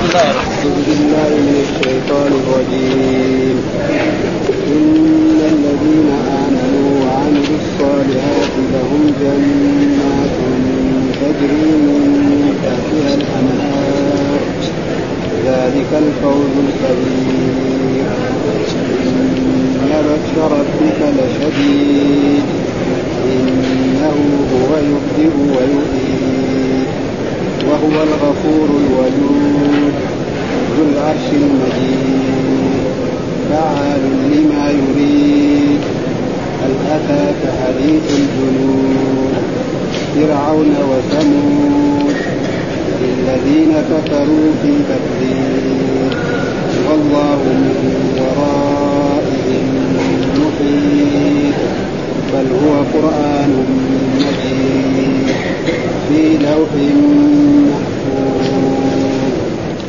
أعوذ بالله من الشيطان الرجيم إن الذين آمنوا وعملوا الصالحات لهم جنات تجري من تحتها الأنهار. ذلك الفوز الكبير إن بطش ربك لشديد إنه هو يبدئ ويؤيد وهو الغفور الودود ذو العرش المجيد. فعال لما يريد. هل أتاك حديث الجنود؟ فرعون وثمود. الذين كفروا في تكذيب. والله من ورائهم محيط بل هو قرآن مجيد في لوح محفوظ.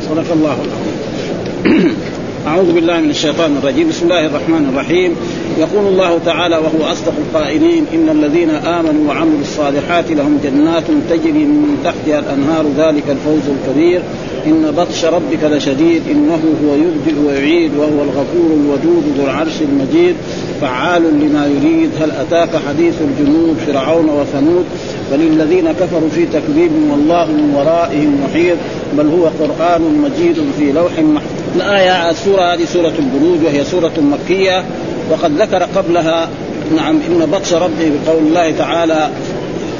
صدق الله العظيم. أعوذ بالله من الشيطان الرجيم. بسم الله الرحمن الرحيم. يقول الله تعالى وهو أصدق القائلين إن الذين آمنوا وعملوا الصالحات لهم جنات تجري من تحتها الأنهار ذلك الفوز الكبير. إن بطش ربك لشديد إنه هو يبدئ ويعيد وهو الغفور الودود ذو العرش المجيد فعال لما يريد. هل أتاك حديث الجنود فرعون وثمود؟ بل الذين كفروا في تكذيب والله من ورائهم محيط بل هو قرآن مجيد في لوح محفوظ. الآية السورة هذه سورة البروج وهي سورة مكية وقد ذكر قبلها نعم إن بطش ربي بقول الله تعالى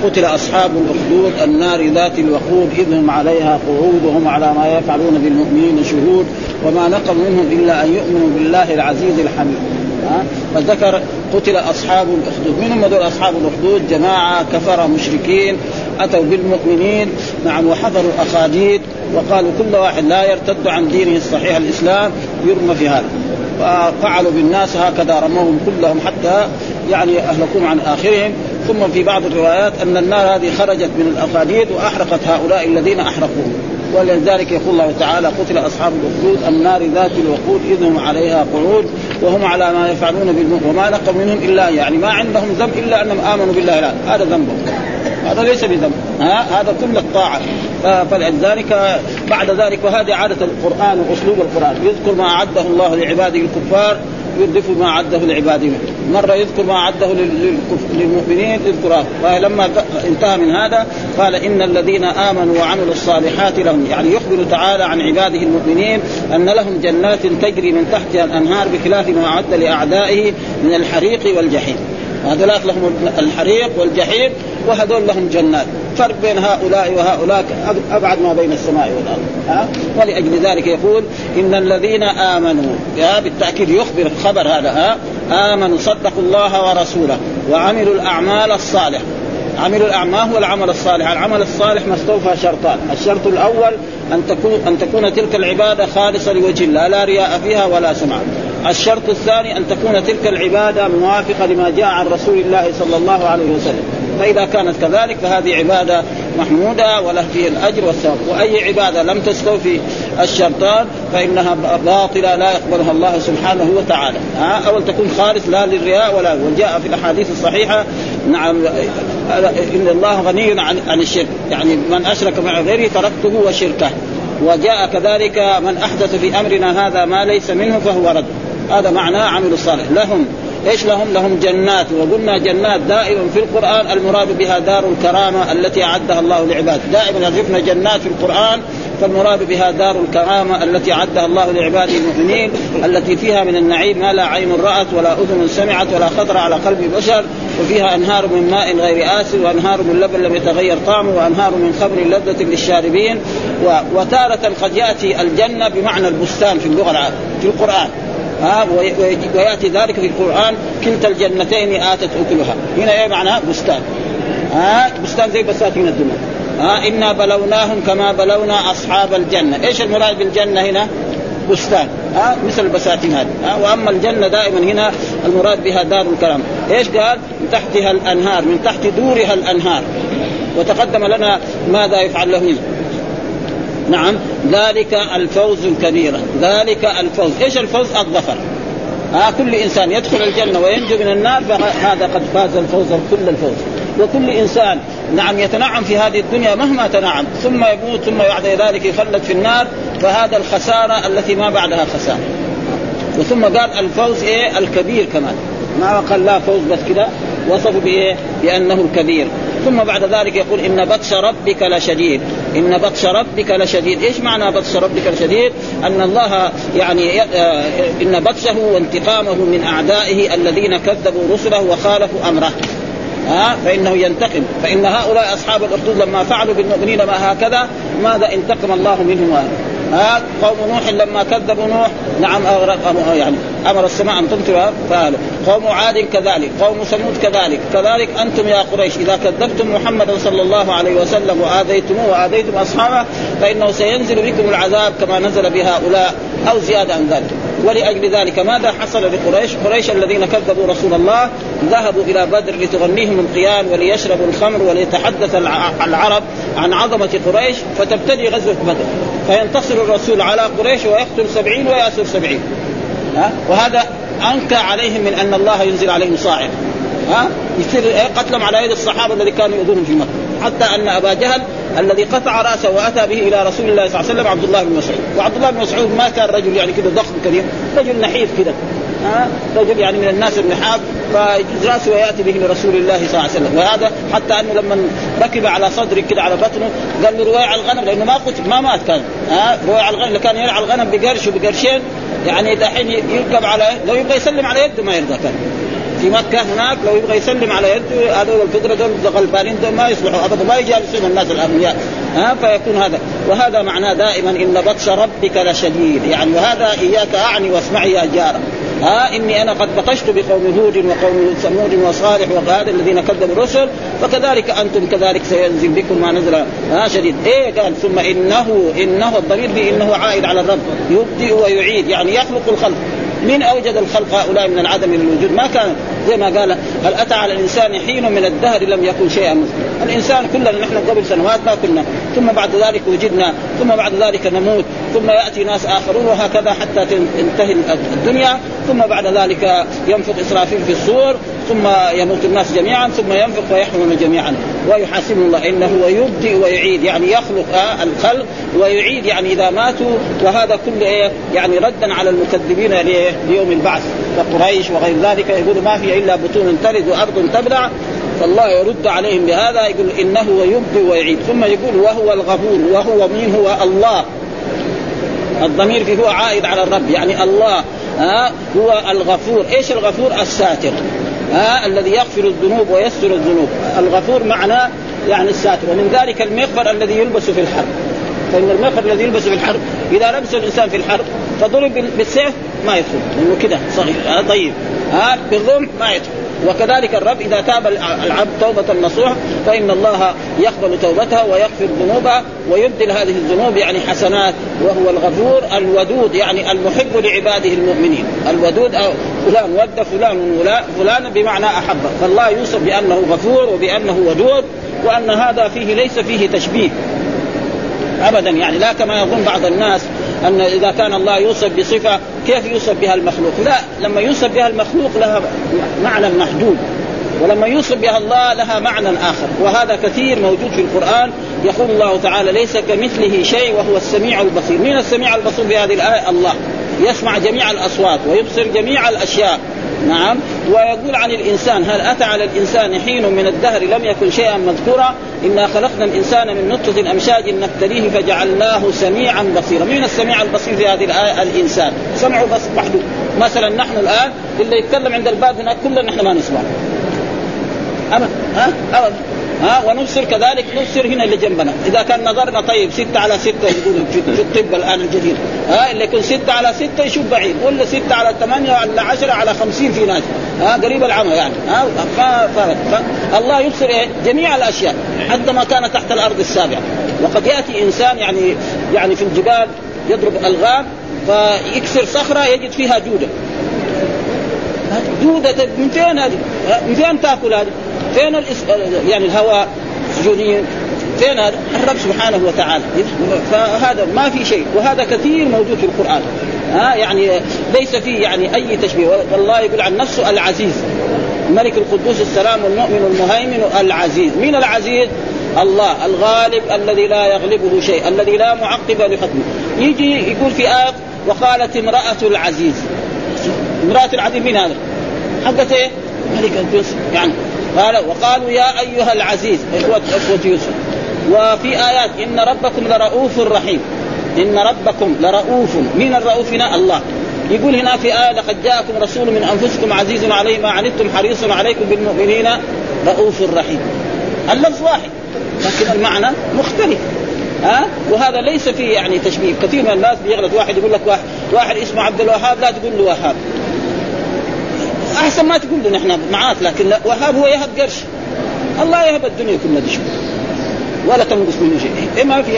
قتل أصحاب الأخدود النار ذات الوقود إذ هم عليها قعود وهم على ما يفعلون بالمؤمنين شهود وما نقم منهم إلا أن يؤمنوا بالله العزيز الحميد. فذكر قتل أصحاب الأخدود. من هم هذول أصحاب الأخدود؟ جماعة كفر مشركين أتوا بالمؤمنين نعم وحضروا الاخاديد وقالوا كل واحد لا يرتد عن دينه الصحيح الإسلام يرمى في هذا. ففعلوا بالناس هكذا رموهم كلهم حتى يعني أهلكوهم عن آخرهم. ثم في بعض الروايات أن النار هذه خرجت من الاخاديد وأحرقت هؤلاء الذين احرقوهم ولذلك يقول الله تعالى قتل أصحاب الاخدود النار ذات الوقود إذ هم عليها قعود وهم على ما يفعلون بالمؤمن وما نقم منهم إلا يعني ما عندهم ذنب إلا أنهم آمنوا بالله لا هذا ذنبهم هذا ليس بذنب. ها؟ هذا كل الطاعة. فلذلك بعد ذلك وهذه عادة القرآن وأسلوب القرآن. يذكر ما أعده الله لعباده الكفار يردف ما عده لعباده مرة يذكر ما عده للمؤمنين يذكره. فلما انتهى من هذا قال إن الذين آمنوا وعملوا الصالحات لهم يعني يخبر تعالى عن عباده المؤمنين أن لهم جنات تجري من تحتها الأنهار بخلاف ما أعد لأعدائه من الحريق والجحيم. هذولاك لهم الحريق والجحيم وهذول لهم جنات. فرق بين هؤلاء وهؤلاء أبعد ما بين السماء والأرض. ها؟ ولأجل ذلك يقول إن الذين آمنوا يا بالتأكيد يخبر الخبر هذا ها؟ آمنوا صدقوا الله ورسوله وعملوا الأعمال الصالحة. عملوا الأعمال هو العمل الصالح، العمل الصالح مستوفى شرطان، الشرط الأول أن تكون أن تكون تلك العبادة خالصة لوجه الله، لا رياء فيها ولا سمعه. الشرط الثاني أن تكون تلك العبادة موافقة لما جاء عن رسول الله صلى الله عليه وسلم، فإذا كانت كذلك فهذه عبادة محمودة وله فيه الأجر والثواب، وأي عبادة لم تستوفي الشرطان فإنها باطلة لا يقبلها الله سبحانه وتعالى، ها؟ أو تكون خالص لا للرياء ولا وجاء في الأحاديث الصحيحة نعم إن الله غني عن عن الشرك، يعني من أشرك مع غيره تركته وشركه. وجاء كذلك من أحدث في أمرنا هذا ما ليس منه فهو رد. هذا معناه عمل الصالح. لهم إيش لهم؟ لهم جنات. وقلنا جنات دائما في القرآن المراد بها دار الكرامة التي أعدها الله لعباده، دائما شفنا جنات في القرآن فالمراد بها دار الكرامة التي أعدها الله لعباده المؤمنين التي فيها من النعيم ما لا عين رأت ولا أذن سمعت ولا خطر على قلب بشر وفيها أنهار من ماء غير آسر وأنهار من لبن لم يتغير طعمه وأنهار من خمر لذة للشاربين. وتارة قد يأتي الجنة بمعنى البستان في اللغة العربية في القرآن. ها ويأتي ذلك في القرآن كلتا الجنتين آتت أكلها. هنا إيه معناه بستان. ها بستان زي بساتين الدنيا ها إنا بلوناهم كما بلونا أصحاب الجنة. إيش المراد بالجنة هنا؟ بستان. ها مثل البساتين هذه. ها وأما الجنة دائما هنا المراد بها دار الكرم إيش قال؟ من تحتها الأنهار من تحت دورها الأنهار. وتقدم لنا ماذا يفعل له نعم. ذلك الفوز الكبير ذلك الفوز. إيش الفوز؟ الظفر. ها كل إنسان يدخل الجنة وينجو من النار فهذا قد فاز الفوز كل الفوز. وكل إنسان نعم يتنعم في هذه الدنيا مهما تنعم. ثم يموت ثم بعد ذلك يخلد في النار فهذا الخسارة التي ما بعدها خسارة. وثم قال الفوز إيه؟ الكبير كمان. ما قال لا فوز بس كده. وصفه بإيه؟ بأنه الكبير. ثم بعد ذلك يقول إن بطش ربك لشديد. إن بطش ربك لشديد. إيش معنى بطش ربك لشديد؟ أن الله يعني آه، إن بطشه وانتقامه من أعدائه الذين كذبوا رسله وخالفوا أمره. ها فإنه ينتقم. فإن هؤلاء أصحاب الاخدود لما فعلوا بالمؤمنين ما هكذا ماذا انتقم الله منهم ها قوم نوح لما كذبوا نوح نعم يعني أمر السماء أن تمطر فعلوا قوم عاد كذلك قوم ثمود كذلك. كذلك أنتم يا قريش إذا كذبتم محمدا صلى الله عليه وسلم وآذيتموه وآذيتم أصحابه فإنه سينزل بكم العذاب كما نزل بهؤلاء. أو زيادة عن ذلك. ولأجل ذلك ماذا حصل لقريش؟ قريش الذين كذبوا رسول الله ذهبوا إلى بدر لتغنيهم القيان وليشربوا الخمر وليتحدث العرب عن عظمة قريش فتبتدي غزوة بدر. فينتصر الرسول على قريش ويقتل سبعين ويأسر سبعين. ها؟ وهذا أنكى عليهم من أن الله ينزل عليهم صاعقة. ها؟ يصير قتلهم على يد الصحابة الذي كانوا يؤذونهم في مكة. حتى أن أبا جهل الذي قطع رأسه وأتى به إلى رسول الله صلى الله عليه وسلم عبد الله بن مسعود. وعبد الله بن مسعود ما كان رجل يعني كذا ضخم كبير رجل نحيف كذا ها؟ رجل يعني من الناس النحاف فيجوز رأسه ويأتي به لرسول الله صلى الله عليه وسلم. وهذا حتى أنه لما ركب على صدره كده على بطنه قال له روايع الغنم لأنه ما قتل ما مات كان. ها؟ روايع الغنم كان يرعى الغنم بقرش وبقرشين يعني دحين يركب على لو يبغى يسلم على يده ما يرضى كان. في مكة هناك لو يبغى يسلم على يده هذول الفطرة دول غلبانين دول ما يصلحوا. أبدا ما يجالسون الناس الأغنياء. ها فيكون هذا. وهذا معناه دائما إن بطش ربك لشديد. يعني وهذا إياك أعني واسمعي يا جارة. ها إني أنا قد بطشت بقوم هود وقوم ثمود وصالح وهذا الذين كذبوا الرسل فكذلك أنتم كذلك سينزل بكم ما نزل. ها شديد. إيه قال ثم إنه إنه الضمير بانه عائد على الرب. يبدئ ويعيد. يعني يخلق الخلق. من أوجد الخلق هؤلاء من العدم من الوجود؟ ما كان. زي ما قال هل أتى على الإنسان حين من الدهر لم يكن شيئا؟ مذكورا الإنسان كلنا نحن قبل سنوات ما كنا. ثم بعد ذلك وجدنا ثم بعد ذلك نموت ثم يأتي ناس آخرون وهكذا حتى تنتهي الدنيا. ثم بعد ذلك ينفق إسرافيل في الصور ثم يموت الناس جميعا ثم ينفق فيحمون جميعا. ويحاسبهم الله إنه يبدئ ويعيد يعني يخلق آه الخلق ويعيد يعني إذا ماتوا. وهذا كله إيه؟ يعني ردا على المكذبين ليوم البعث كقريش وغير ذلك. يقول ما في إلا بطون تلد وأرض تبلع فالله يرد عليهم بهذا يقول إنه هو يبدئ ويعيد. ثم يقول وهو الغفور وهو مين هو؟ الله. الضمير فيه هو عائد على الرب يعني الله ها هو الغفور. إيش الغفور؟ الساتر ها الذي يغفر الذنوب ويستر الذنوب. الغفور معناه يعني الساتر ومن ذلك المغفر الذي يلبس في الحرب. فإن المغفر الذي يلبس في الحرب إذا لبس الإنسان في الحرب فضرب بالسيف ما يدخل. لأنه كده صغير ها طيب. ها بالرمح ما يدخل. وكذلك الرب إذا تاب العبد توبة نصوح فإن الله يقبل توبتها ويغفر ذنوبها ويبدل هذه الذنوب يعني حسنات وهو الغفور الودود يعني المحب لعباده المؤمنين. الودود أو فلان ود فلان فلان بمعنى أحب. فالله يوصف بأنه غفور وبأنه ودود وأن هذا فيه ليس فيه تشبيه. ابدا يعني لا كما يظن بعض الناس أن إذا كان الله يوصف بصفة كيف يوصف بها المخلوق؟ لا لما يوصف بها المخلوق لها معنى محدود. ولما يوصف بها الله لها معنى آخر. وهذا كثير موجود في القرآن. يقول الله تعالى ليس كمثله شيء وهو السميع البصير، من السميع البصير في هذه الآية؟ الله. يسمع جميع الأصوات ويبصر جميع الأشياء. نعم. ويقول عن الإنسان هل أتى على الإنسان حين من الدهر لم يكن شيئا مذكورا؟ إنا خلقنا الإنسان من نطفة امشاج نبتليه فجعلناه سميعا بصيرا. من السميع البصير في هذه الآية؟ الإنسان. سمعه بس محدود. مثلا نحن الآن اللي يتكلم عند الباب هناك كلنا نحن ما نسمع. ابدا. ها؟ ابدا. ها ونبصر كذلك نبصر هنا اللي جنبنا. إذا كان نظرنا طيب ستة على ستة يقول في الطب الآن الجديد. ها اللي يكون ستة على ستة يشوف بعيد ولا ستة على ثمانية ولا عشرة على خمسين في ناس. ها قريب العمى يعني. ها الله يبصر إيه؟ جميع الأشياء حتى ما كان تحت الأرض السابعة. وقد يأتي إنسان يعني يعني في الجبال يضرب ألغام فيكسر صخرة يجد فيها جودة. جودة من فين هذه؟ من فين تأكل هذه؟ فين الإس... يعني الهواء سجونيين فين هذا؟ الرب سبحانه وتعالى؟ فهذا ما في شيء وهذا كثير موجود في القرآن. ها يعني ليس فيه يعني أي تشبيه. والله يقول عن نفسه العزيز. الملك القدوس السلام المؤمن المهيمن العزيز. مين العزيز؟ الله الغالب الذي لا يغلبه شيء الذي لا معقب لحكمه. يجي يقول في آية وقالت امرأة العزيز. امرأة العزيز مين هذا؟ حقت إيه؟ ملك يوسف يعني قال وقالوا يا أيها العزيز إخوة إخوة يوسف وفي آيات إن ربكم لرؤوف رحيم. إن ربكم لرؤوف من الرؤوف هنا الله. يقول هنا في آية لقد جاءكم رسول من أنفسكم عزيز عليه ما عنتم حريص عليكم بالمؤمنين رؤوف رحيم. اللفظ واحد لكن المعنى مختلف. ها؟ وهذا ليس فيه يعني تشبيه. كثير من الناس بيغلط. واحد يقول لك واحد, واحد اسمه عبد الوهاب لا تقول له وهاب. أحسن ما تقول له نحن معاك لكن لا وهاب هو يهب قرش. الله يهب الدنيا كلها دي ولا تنقص منه شيء. اما في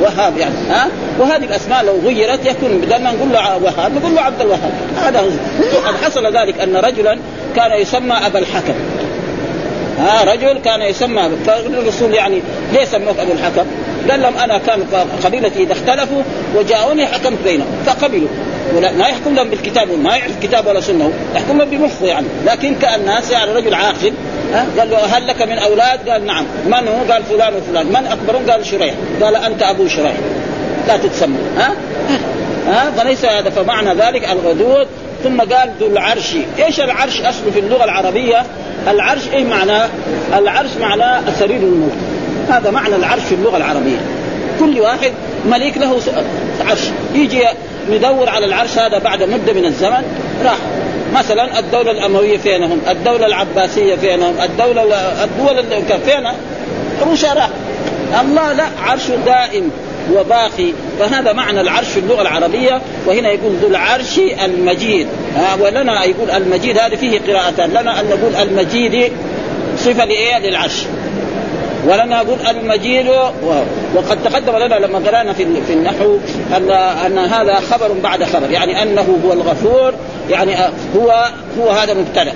وهاب يعني ها؟ وهذه الأسماء لو غيرت يكون بدل ما نقول له وهاب نقول له عبد الوهاب. هذا هو. وقد حصل ذلك أن رجلا كان يسمى أبا الحكم. ها رجل كان يسمى فالرسول يعني ليه سموك أبو الحكم؟ قال لهم أنا كان قبيلتي إذا اختلفوا وجاءوني حكمت بينهم. فقبلوا. ولا ما يحكم لهم بالكتاب ما يعرف كتاب ولا سنة. يحكم لهم بمخه يعني. لكن كأن ناس يعني رجل عاقل قال له هل لك من أولاد؟ قال نعم. من هو؟ قال فلان وفلان. من اكبرهم؟ قال شريح. قال أنت أبو شريح. لا تتسمى. ها؟ ها؟ فليس هذا. فمعنى ذلك الغدود. ثم قال ذو العرش. إيش العرش؟ أصله في اللغة العربية. العرش إيه معناه؟ العرش معناه سرير الموت. هذا معنى العرش في اللغة العربية. كل واحد ملك له عرش. يجي ندور على العرش هذا بعد مدة من الزمن راح. مثلا الدولة الأموية فينهم الدولة العباسية فينهم الدولة الدول فينا روسيا راح. الله لا عرشه دائم وباقي. فهذا معنى العرش في اللغة العربية. وهنا يقول ذو العرش المجيد. آه ولنا يقول المجيد هذا فيه قراءتان. لنا أن نقول المجيد صفة لإيه؟ للعرش. ولنا نقول المجيد وقد تقدم لنا لما قرأنا في في النحو ان أن هذا خبر بعد خبر يعني أنه هو الغفور يعني هو هو هذا مبتدأ.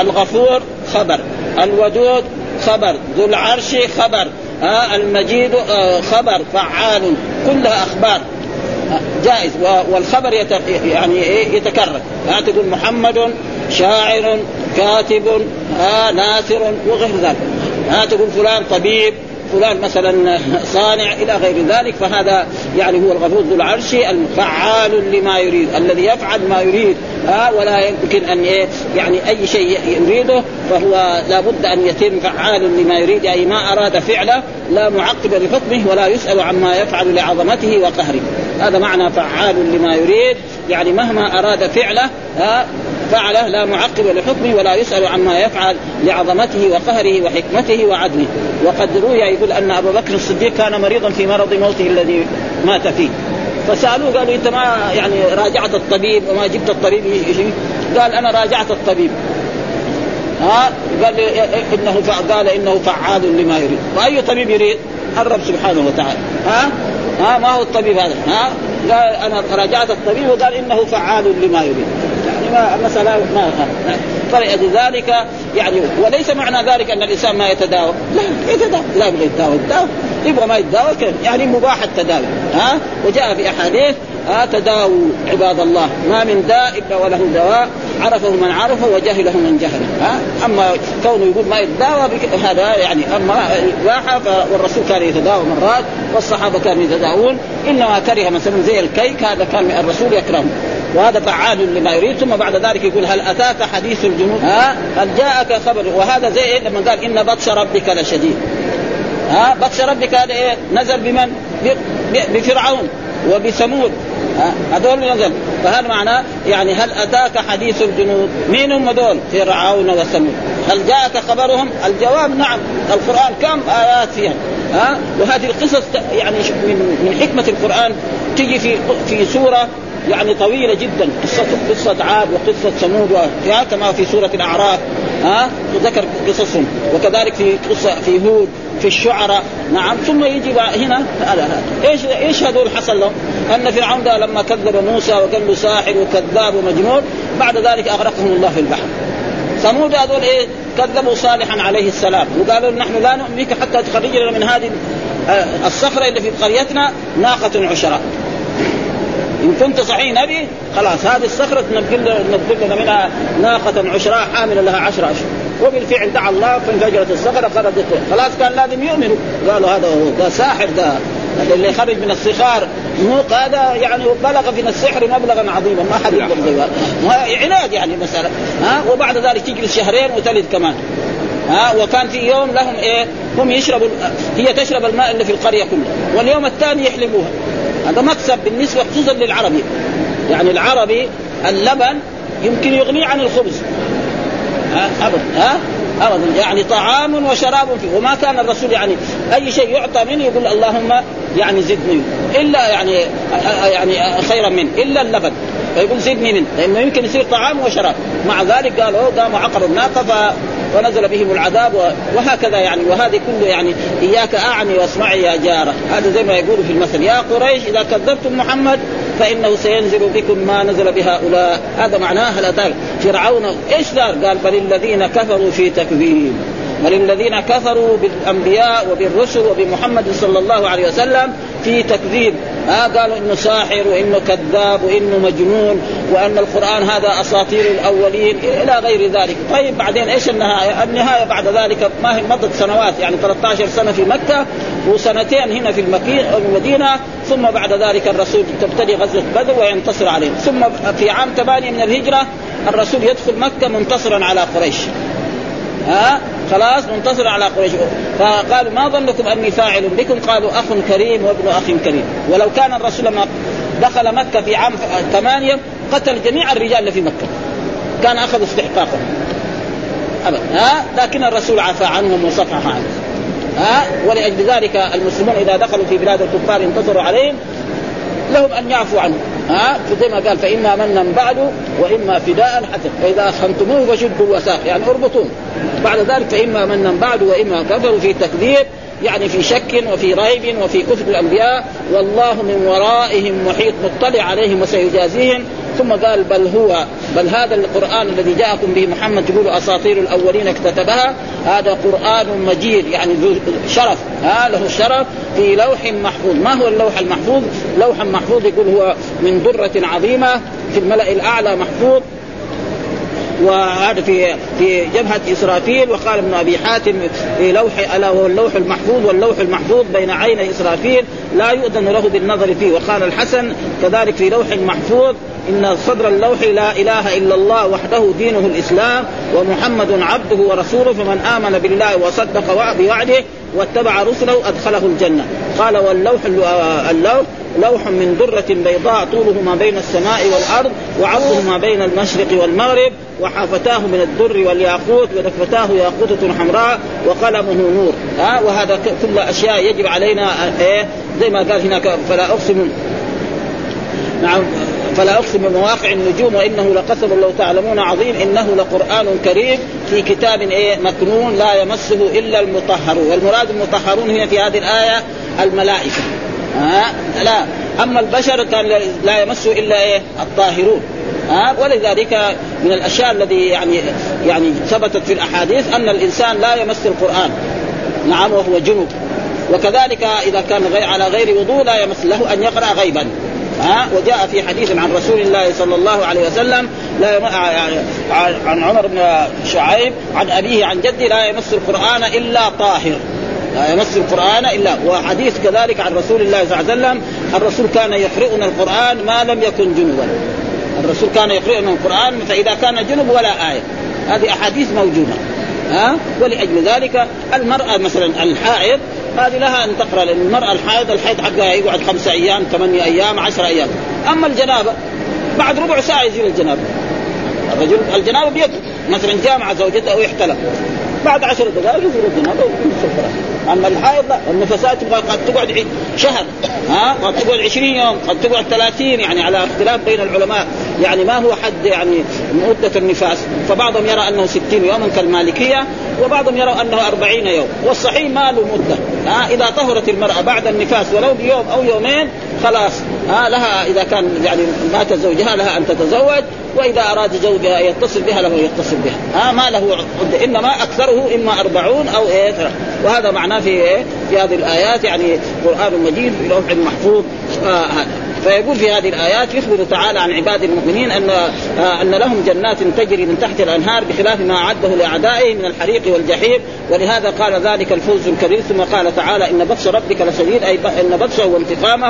الغفور خبر الودود خبر ذو العرش خبر آه المجيد آه خبر فعال كلها أخبار. جائز والخبر. يعني إيه يتكرر. ها تقول محمد شاعر كاتب آه ناثر وغير ذلك. ها تقول فلان طبيب فلان مثلا صانع إلى غير ذلك فهذا يعني هو الغفور ذو العرش الفعال لما يريد الذي يفعل ما يريد ها ولا يمكن أن يعني أي شيء يريده فهو لابد أن يتم فعال لما يريد اي ما أراد فعله لا معقب لحكمه ولا يسأل عما يفعل لعظمته وقهره. هذا معنى فعال لما يريد يعني مهما أراد فعله ها فعله لا معقب لحكمه ولا يسأل عما يفعل لعظمته وقهره وحكمته وعدله. وقد روي يقول أن أبا بكر الصديق كان مريضا في مرض موته الذي مات فيه. فسألوه قالوا أنت ما يعني راجعت الطبيب وما جبت الطبيب؟ قال أنا راجعت الطبيب. ها؟ قال إنه قال إنه فعال لما يريد. وأي طبيب يريد؟ الرب سبحانه وتعالى. ها؟ ها؟ ما هو الطبيب هذا. ها؟ قال أنا راجعت الطبيب وقال إنه فعال لما يريد. ما مسألة ما فلذلك يعني وليس معنى ذلك أن الإنسان ما يتداوى. لا يتداوى. لا يبغى يتداوى يتداوى. يبغى ما يتداوى يعني مباح التداوي. ها؟ وجاء في أحاديث ها تداووا عباد الله. ما من داء إلا وله دواء. عرفه من عرفه وجهله من جهله. ها؟ أما كونه يقول ما يتداوى هذا يعني أما اباحه والرسول كان يتداوى مرات والصحابة كانوا يتداوون. إنما كره مثلا زي الكيك هذا كان الرسول يكرهه. وهذا فعال لما يريد ثم بعد ذلك يقول هل أتاك حديث الجنود؟ ها؟ هل جاءك خبر. وهذا زي إيه؟ لما قال إن بطش ربك لشديد. ها؟ بطش ربك هذا إيه؟ نزل بمن؟ بفرعون وبثمود. هذول نزل فهذا معناه؟ يعني هل أتاك حديث الجنود؟ مين هم دول فرعون وثمود. هل جاءك خبرهم؟ الجواب نعم. القرآن كم آيات فيها؟ ها؟ وهذه القصص يعني من من حكمة القرآن تجي في في سورة يعني طويلة جدا. قصة قصة عاد وقصة ثمود كما في سورة الأعراف. ها؟ ذكر قصصهم. وكذلك في قصة في هود في الشعراء. نعم ثم يجي هنا. هذا إيش إيش هذول حصل لهم؟ أن فرعون ده لما كذب موسى وقال له ساحر وكذاب ومجنون بعد ذلك أغرقهم الله في البحر. ثمود هذول إيه؟ كذبوا صالحا عليه السلام. وقالوا نحن لا نؤمن بك حتى تخرج لنا من هذه الصخرة اللي في قريتنا ناقة عشراء. إن كنت صحيح نبي خلاص هذه الصخرة تنقل لنا منها ناقة عشراء حامله لها عشر. اشهر وبالفعل دعا الله فانفجرت الصخرة خرجت خلاص كان لازم يؤمنوا قالوا هذا هو ده ساحر ده. هذا اللي خرج من الصخار موق هذا يعني بلغ من السحر مبلغا عظيما. ما حد يقدر زي عناد يعني مسألة. ها؟ وبعد ذلك تجلس شهرين وتلد كمان. ها؟ وكان في يوم لهم إيه؟ هم يشربوا هي تشرب الماء اللي في القرية كلها. واليوم الثاني يحلبوها هذا مكسب بالنسبة خصوصا للعربي. يعني العربي اللبن يمكن يغنيه عن الخبز. ابدا ها؟ ابدا. يعني طعام وشراب فيه وما كان الرسول يعني أي شيء يعطى منه يقول اللهم يعني زدني. إلا يعني يعني خيرا منه إلا اللبن. فيقول زدني منه. لأنه يمكن يصير طعام وشراب. مع ذلك قالوا قاموا عقروا الناقة ونزل بهم العذاب وهكذا يعني وهذه كله يعني إياك أعني واسمعي يا جارة. هذا زي ما يقولوا في المثل يا قريش إذا كذبتم محمد فإنه سينزل بكم ما نزل بهؤلاء هذا معناه الاتاك فرعون إيش دار؟ قال بل الذين كفروا في تكذيب. وللذين كفروا بالأنبياء وبالرسل وبمحمد صلى الله عليه وسلم في تكذيب آه قالوا إنه ساحر وإنه كذاب وإنه مجنون وأن القرآن هذا أساطير الأولين إلى غير ذلك، طيب بعدين إيش النهاية؟ النهاية بعد ذلك ما هي مضت سنوات يعني 13 سنة في مكة وسنتين هنا في المدينة ثم بعد ذلك الرسول تبتدي غزوة بدر وينتصر عليهم، ثم في عام 8 من الهجرة الرسول يدخل مكة منتصرا على قريش. ها خلاص منتصر على قريش. فقالوا ما ظنكم أني فاعل بكم؟ قالوا أخ كريم وابن أخ كريم. ولو كان الرسول لما دخل مكة في عام ثمانية قتل جميع الرجال اللي في مكة. كان أخذ استحقاقهم. ابدا. ها؟ لكن الرسول عفى عنهم وصفح عنهم. ها؟ ولأجل ذلك المسلمون إذا دخلوا في بلاد الكفار انتصروا عليهم لهم أن يعفوا عنه ها؟ زي ما قال فإما منا بعد وإما فداء حتى فإذا أخنتموه فشدوا الوثاق يعني اربطوه بعد ذلك فإما منا بعد وإما كفروا في تكذيب يعني في شك وفي ريب وفي كفر الأنبياء. والله من ورائهم محيط مطلع عليهم وسيجازيهم. ثم قال بل هو بل هذا القرآن الذي جاءكم به محمد تقول أساطير الأولين اكتتبها هذا قرآن مجيد يعني ذو شرف ها له الشرف في لوح محفوظ. ما هو اللوح المحفوظ؟ لوح محفوظ يقول هو من درة عظيمة في الملأ الأعلى محفوظ وهذا في في جبهة إسرافيل وقال ابن أبي حاتم في لوح ألا هو اللوح المحفوظ واللوح المحفوظ بين عيني إسرافيل لا يؤذن له بالنظر فيه. وقال الحسن كذلك في لوح محفوظ إن صدر اللوح لا إله إلا الله وحده دينه الإسلام ومحمد عبده ورسوله فمن آمن بالله وصدق بوعده واتبع رسله أدخله الجنة. قال واللوح اللوح لوح من درة بيضاء طوله ما بين السماء والأرض وعرضه ما بين المشرق والمغرب وحافتاه من الدر والياقوت ودفتاه ياقوتة حمراء وقلمه نور. ها؟ وهذا كل أشياء يجب علينا إيه؟ زي ما قال هناك فلا أقسم. نعم. فلا أقسم بمواقع النجوم وإنه لقسم لو تعلمون عظيم إنه لقرآن كريم في كتاب إيه مكنون لا يمسه إلا المطهرون. والمراد المطهرون هنا في هذه الآية الملائكة. ها؟ لا. أما البشر كان لا يمسه إلا إيه؟ الطاهرون. ها؟ ولذلك من الأشياء الذي يعني يعني ثبتت في الأحاديث أن الإنسان لا يمس القرآن. نعم وهو جنوب وكذلك إذا كان على غير وضوء لا يمس له أن يقرأ غيبا. ها؟ وجاء في حديث عن رسول الله صلى الله عليه وسلم لا يم... عن عمر بن شعيب عن أبيه عن جده لا يمس القرآن إلا طاهر. لا يمس القرآن إلا وحديث كذلك عن رسول الله صلى الله عليه وسلم الرسول كان يقرئنا القرآن ما لم يكن جنبا. الرسول كان يقرئنا القرآن فإذا كان جنب ولا آية. هذه أحاديث موجودة. ها؟ ولأجل ذلك المرأة مثلا الحائض هذه لها أن تقرأ لأن المرأة الحائض الحيض حقها يقعد خمسة أيام ثمانية أيام عشرة أيام. أما الجنابة بعد ربع ساعة يزيل الجنابة الرجل الجنابة بيده. مثلا جامع زوجته أو احتلم بعد عشر دقائق يزيل الجنابة أما الحائض لا. النفسات تبغى قد تقعد شهر. ها؟ قد تقعد 20 يوم قد تقعد 30 يعني على اختلاف بين العلماء. يعني ما هو حد يعني مدة النفاس. فبعضهم يرى أنه 60 يوما كالمالكية وبعضهم يرى أنه 40 يوم. والصحيح ما له مدة. ها إذا طهرت المرأة بعد النفاس ولو بيوم أو يومين خلاص. ها لها إذا كان يعني مات زوجها لها أن تتزوج وإذا أراد زوجها يتصل بها له يتصل بها. ها ما له عده إنما أكثره إما أربعون أو إيه وهذا معناه في إيه؟ في هذه الآيات يعني قرآن مجيد لوح محفوظ آه فيقول في هذه الآيات يخبر تعالى عن عباد المؤمنين ان أن لهم جنات تجري من تحت الأنهار بخلاف ما أعده لأعدائه من الحريق والجحيم ولهذا قال ذلك الفوز الكبير ثم قال تعالى إن بطش ربك لشديد أي إن بطشه وانتقامه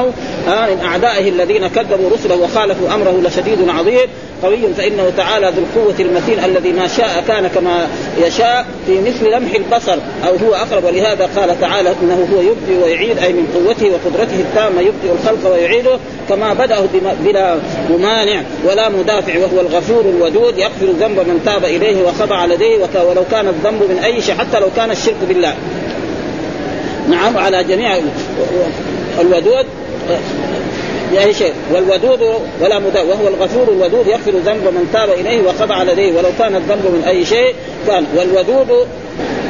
آه من أعدائه الذين كذبوا رسله وخالفوا أمره لشديد عظيم. قوي فإنه تعالى ذو القوة المتين الذي ما شاء كان كما يشاء في مثل لمح البصر أو هو أقرب. ولهذا قال تعالى إنه هو يبدي ويعيد أي من قوته وقدرته التامة يبدي الخلق ويعيده كما بدأه بلا ممانع ولا مدافع وهو الغفور الودود. يغفر ذنب من تاب إليه وخضع لديه ولو كان الذنب من أي شيء حتى لو كان الشرك بالله. نعم على جميع الودود. بأي شيء. والودود ولا مدى وهو الغفور الودود يغفر ذنب من تاب إليه وخضع لديه ولو كان الذنب من أي شيء كان والودود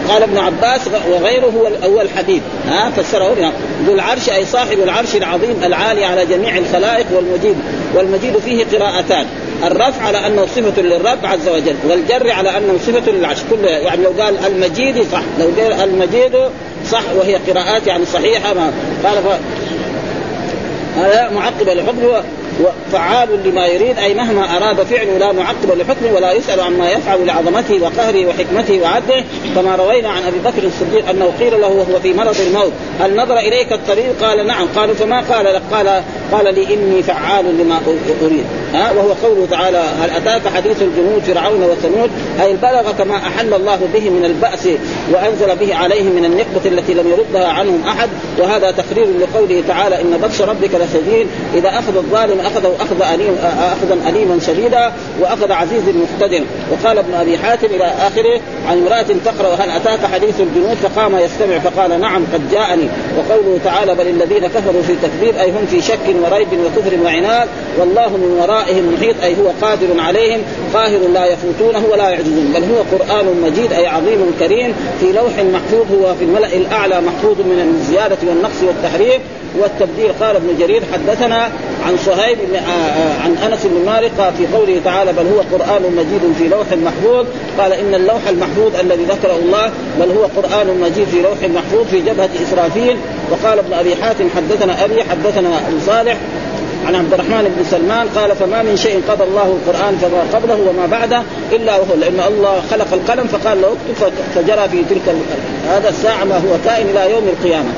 قال ابن عباس وغيره هو هو الحديد. ها فسره ذو العرش أي صاحب العرش العظيم العالي على جميع الخلائق والمجيد والمجيد فيه قراءتان. الرفع على أنه صفة للرب عز وجل والجر على أنه صفة للعرش. كل يعني لو قال المجيد صح لو قال المجيد صح وهي قراءات يعني صحيحة ما قال. هذا معقب لحكمه وفعال لما يريد أي مهما أراد فعله لا معقب لحكمه ولا يسأل عما يفعل لعظمته وقهره وحكمته وعدله. كما روينا عن أبي بكر الصديق أنه قيل له وهو في مرض الموت هل نظر إليك الطبيب قال نعم. قالوا فما قال؟ لك قال قال لي إني فعال لما أريد. ها؟ وهو قوله تعالى هل أتاك حديث الجنود فرعون وثمود؟ أي بلغ كما أحل الله به من البأس وأنزل به عليهم من النقمه التي لم يردها عنهم أحد. وهذا تقرير لقوله تعالى إن بطش ربك لشديد إذا أخذ الظالم اخذه أخذ أليم اخذا أليما شديدا وأخذ عزيز مقتدر. وقال ابن أبي حاتم إلى آخره عن امرأة تقرأ هل أتاك حديث الجنود؟ فقام يستمع فقال نعم قد جاءني. وقوله تعالى بل الذين كفروا في تكذيب أي هم في شك وريب وكفر وعناد والله من ورائهم محيط أي هو قادر عليهم قاهر لا يفوتونه ولا يعجزون. بل هو قرآن مجيد أي عظيم كريم في لوح محفوظ هو في الملأ الأعلى محفوظ من الزيادة والنقص والتحريف والتبديل. قال ابن جرير حدثنا عن صهيب عن أنس بن مالك في قوله تعالى بل هو قرآن مجيد في لوح محفوظ. قال إن اللوح المحفوظ الذي ذكره الله بل هو قرآن مجيد في لوح محفوظ في جبهة إسرافيل. وقال ابن أبي حاتم حدثنا أبي حدثنا أبو صالح عن عبد الرحمن بن سلمان قال فما من شيء قضى الله القرآن فما قبله وما بعده إلا وهو لأن الله خلق القلم فقال له اكتب فجرى في تلك هذا الساعة ما هو كائن إلى يوم القيامة.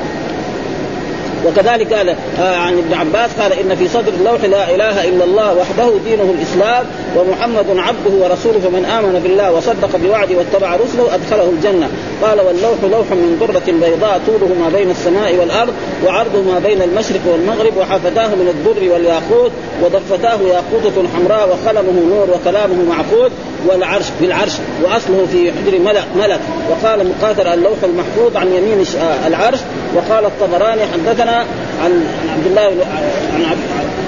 وكذلك قال آه عن ابن عباس قال إن في صدر اللوح لا إله إلا الله وحده دينه الإسلام ومحمد عبده ورسوله فمن آمن بالله وصدق بوعده واتبع رسله أدخله الجنة. قال واللوح لوح من درة بيضاء طوله ما بين السماء والأرض وعرضه ما بين المشرق والمغرب وحفتاه من الدر والياقوت وضفتاه ياقوتة حمراء وقلمه نور وكلامه معقود. والعرش بالعرش وأصله في حجر ملك ملك. وقال مقاتل اللوح المحفوظ عن يمين العرش. وقال الطبراني حدثنا عن عبد الله عن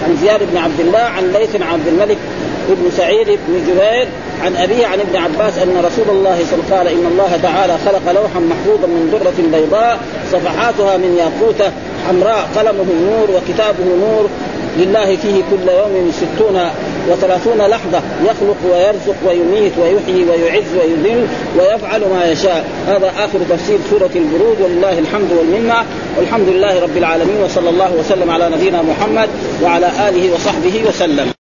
عن زياد بن عبد الله عن ليث بن عبد الملك بن سعيد بن جبير عن أبيه عن ابن عباس أن رسول الله صلى الله عليه وسلم قال إن الله تعالى خلق لوحا محفوظا من درة بيضاء صفحاتها من ياقوتة حمراء قلمه نور وكتابه نور. لله فيه كل يوم ستون وثلاثون لحظة يخلق ويرزق ويميت ويحيي ويعز ويذل ويفعل ما يشاء. هذا آخر تفسير سورة البرود. ولله الحمد والمنة. والحمد لله رب العالمين. وصلى الله وسلم على نبينا محمد وعلى آله وصحبه وسلم.